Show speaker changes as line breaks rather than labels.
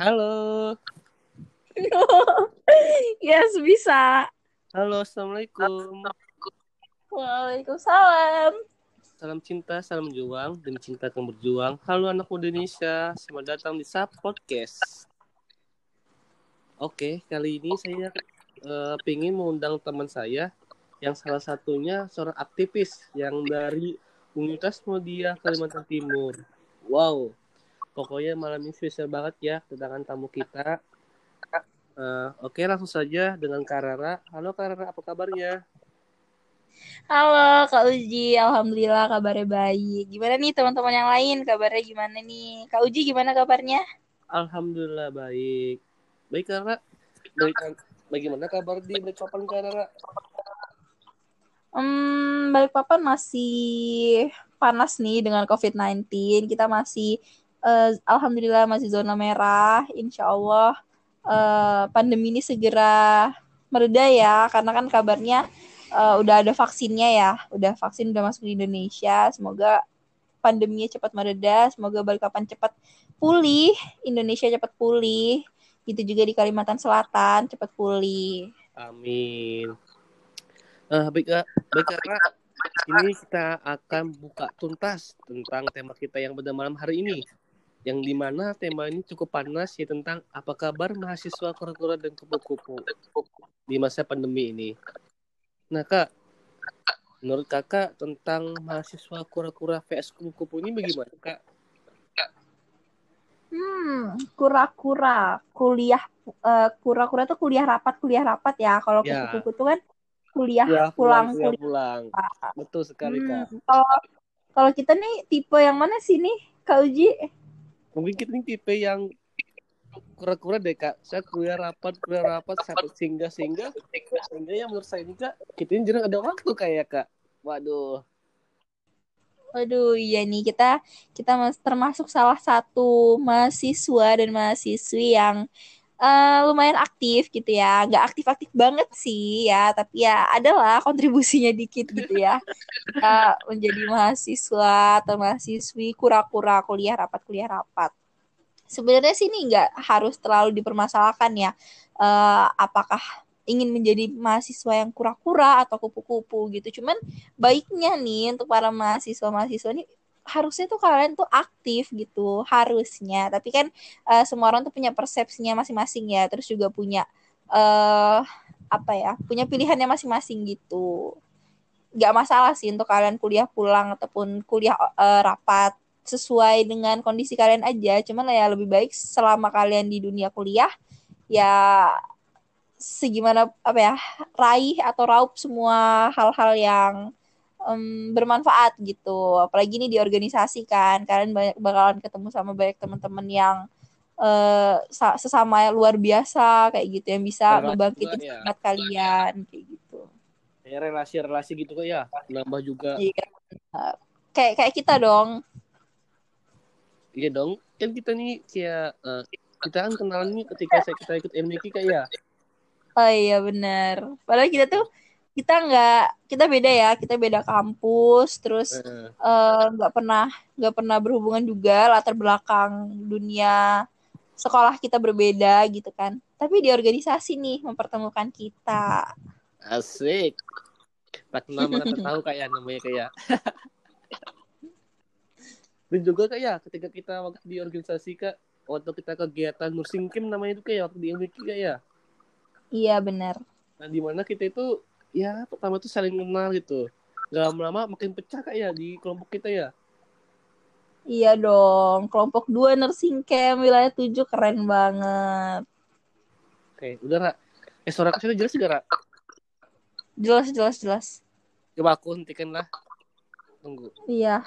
Halo.
yes, bisa.
Halo, Assalamualaikum.
Waalaikumsalam.
Salam cinta, salam juang, demi cinta yang berjuang. Halo anak muda Indonesia, selamat datang di Sub Podcast. Oke, kali ini saya uh, pingin mengundang teman saya yang salah satunya seorang aktivis yang dari Universitas Mudia Kalimantan Timur. Wow, pokoknya malam ini spesial banget ya kedatangan tamu kita. Uh, Oke, langsung saja dengan Karara. Halo Karara, apa kabarnya?
Halo Kak Uji, Alhamdulillah kabarnya baik. Gimana nih teman-teman yang lain, kabarnya gimana nih? Kak Uji gimana kabarnya?
Alhamdulillah baik. Baik Karara, baik, bagaimana kabar di Balikpapan Karara?
Hmm, Balikpapan masih panas nih dengan COVID-19. Kita masih, uh, Alhamdulillah masih zona merah. Insya Allah uh, pandemi ini segera mereda ya, karena kan kabarnya uh, udah ada vaksinnya ya, udah vaksin udah masuk di Indonesia. Semoga pandeminya cepat mereda, semoga Balikpapan cepat pulih, Indonesia cepat pulih. Itu juga di Kalimantan Selatan cepat pulih.
Amin. Uh, baik, baik ini kita akan buka tuntas tentang tema kita yang pada malam hari ini. Yang di mana tema ini cukup panas ya tentang apa kabar mahasiswa kura-kura dan kupu-kupu di masa pandemi ini. Nah kak, menurut kakak tentang mahasiswa kura-kura vs kupu-kupu ini bagaimana kak?
Hmm, kura-kura, kuliah, uh, kura-kura tuh kuliah rapat, kuliah rapat ya. Kalau ya. kupu-kupu tuh kan kuliah ya, pulang,
kuliah, pulang. Betul sekali hmm, kak.
Kalau kalau kita nih tipe yang mana sih nih, Kak Uji?
Mungkin kita nih tipe yang kura-kura deh kak. Saya kuliah rapat kuliah rapat sampai sehingga sehingga sehingga yang menurut saya ini kak kita ini jarang ada waktu kayak kak. Waduh.
Waduh, iya nih. Kita kita termasuk salah satu mahasiswa dan mahasiswi yang uh, lumayan aktif gitu ya. Nggak aktif-aktif banget sih ya, tapi ya adalah kontribusinya dikit gitu ya. Kita menjadi mahasiswa atau mahasiswi kura-kura kuliah rapat kuliah rapat sebenarnya sih ini nggak harus terlalu dipermasalahkan ya uh, apakah ingin menjadi mahasiswa yang kura-kura atau kupu-kupu gitu cuman baiknya nih untuk para mahasiswa-mahasiswa ini harusnya tuh kalian tuh aktif gitu harusnya. Tapi kan uh, semua orang tuh punya persepsinya masing-masing ya terus juga punya uh, apa ya punya pilihannya masing-masing gitu. Nggak masalah sih untuk kalian kuliah pulang ataupun kuliah uh, rapat sesuai dengan kondisi kalian aja. Cuman ya lebih baik selama kalian di dunia kuliah ya segimana apa ya raih atau raup semua hal-hal yang um, bermanfaat gitu apalagi ini di organisasi kan kalian banyak bakalan ketemu sama banyak teman-teman yang uh, sesama luar biasa kayak gitu yang bisa membangkitkan ya. semangat kalian kayak gitu
ya relasi-relasi gitu kok ya nambah juga
iya. kayak kayak kita dong
Iya dong, kan kita nih kayak uh, kita kan kenal nih ketika saya kita ikut MDK kayak ya.
Oh iya benar. Padahal kita tuh kita nggak kita beda ya, kita beda kampus, terus nggak uh. uh, pernah nggak pernah berhubungan juga latar belakang dunia sekolah kita berbeda gitu kan. Tapi di organisasi nih mempertemukan kita.
Asik. Tak kenal mana tahu kayak namanya kayak. dan juga kak ya ketika kita waktu di organisasi kak waktu kita kegiatan nursing camp namanya itu kayak waktu di MWK kak ya
iya benar
nah di mana kita itu ya pertama tuh saling kenal gitu. Gak lama-lama makin pecah kak ya di kelompok kita ya?
Iya dong kelompok dua nursing camp wilayah tujuh keren banget.
Oke udah Ra. eh suara kasih jelas gak Ra?
jelas jelas jelas.
Coba aku hentikan lah. Tunggu.
Iya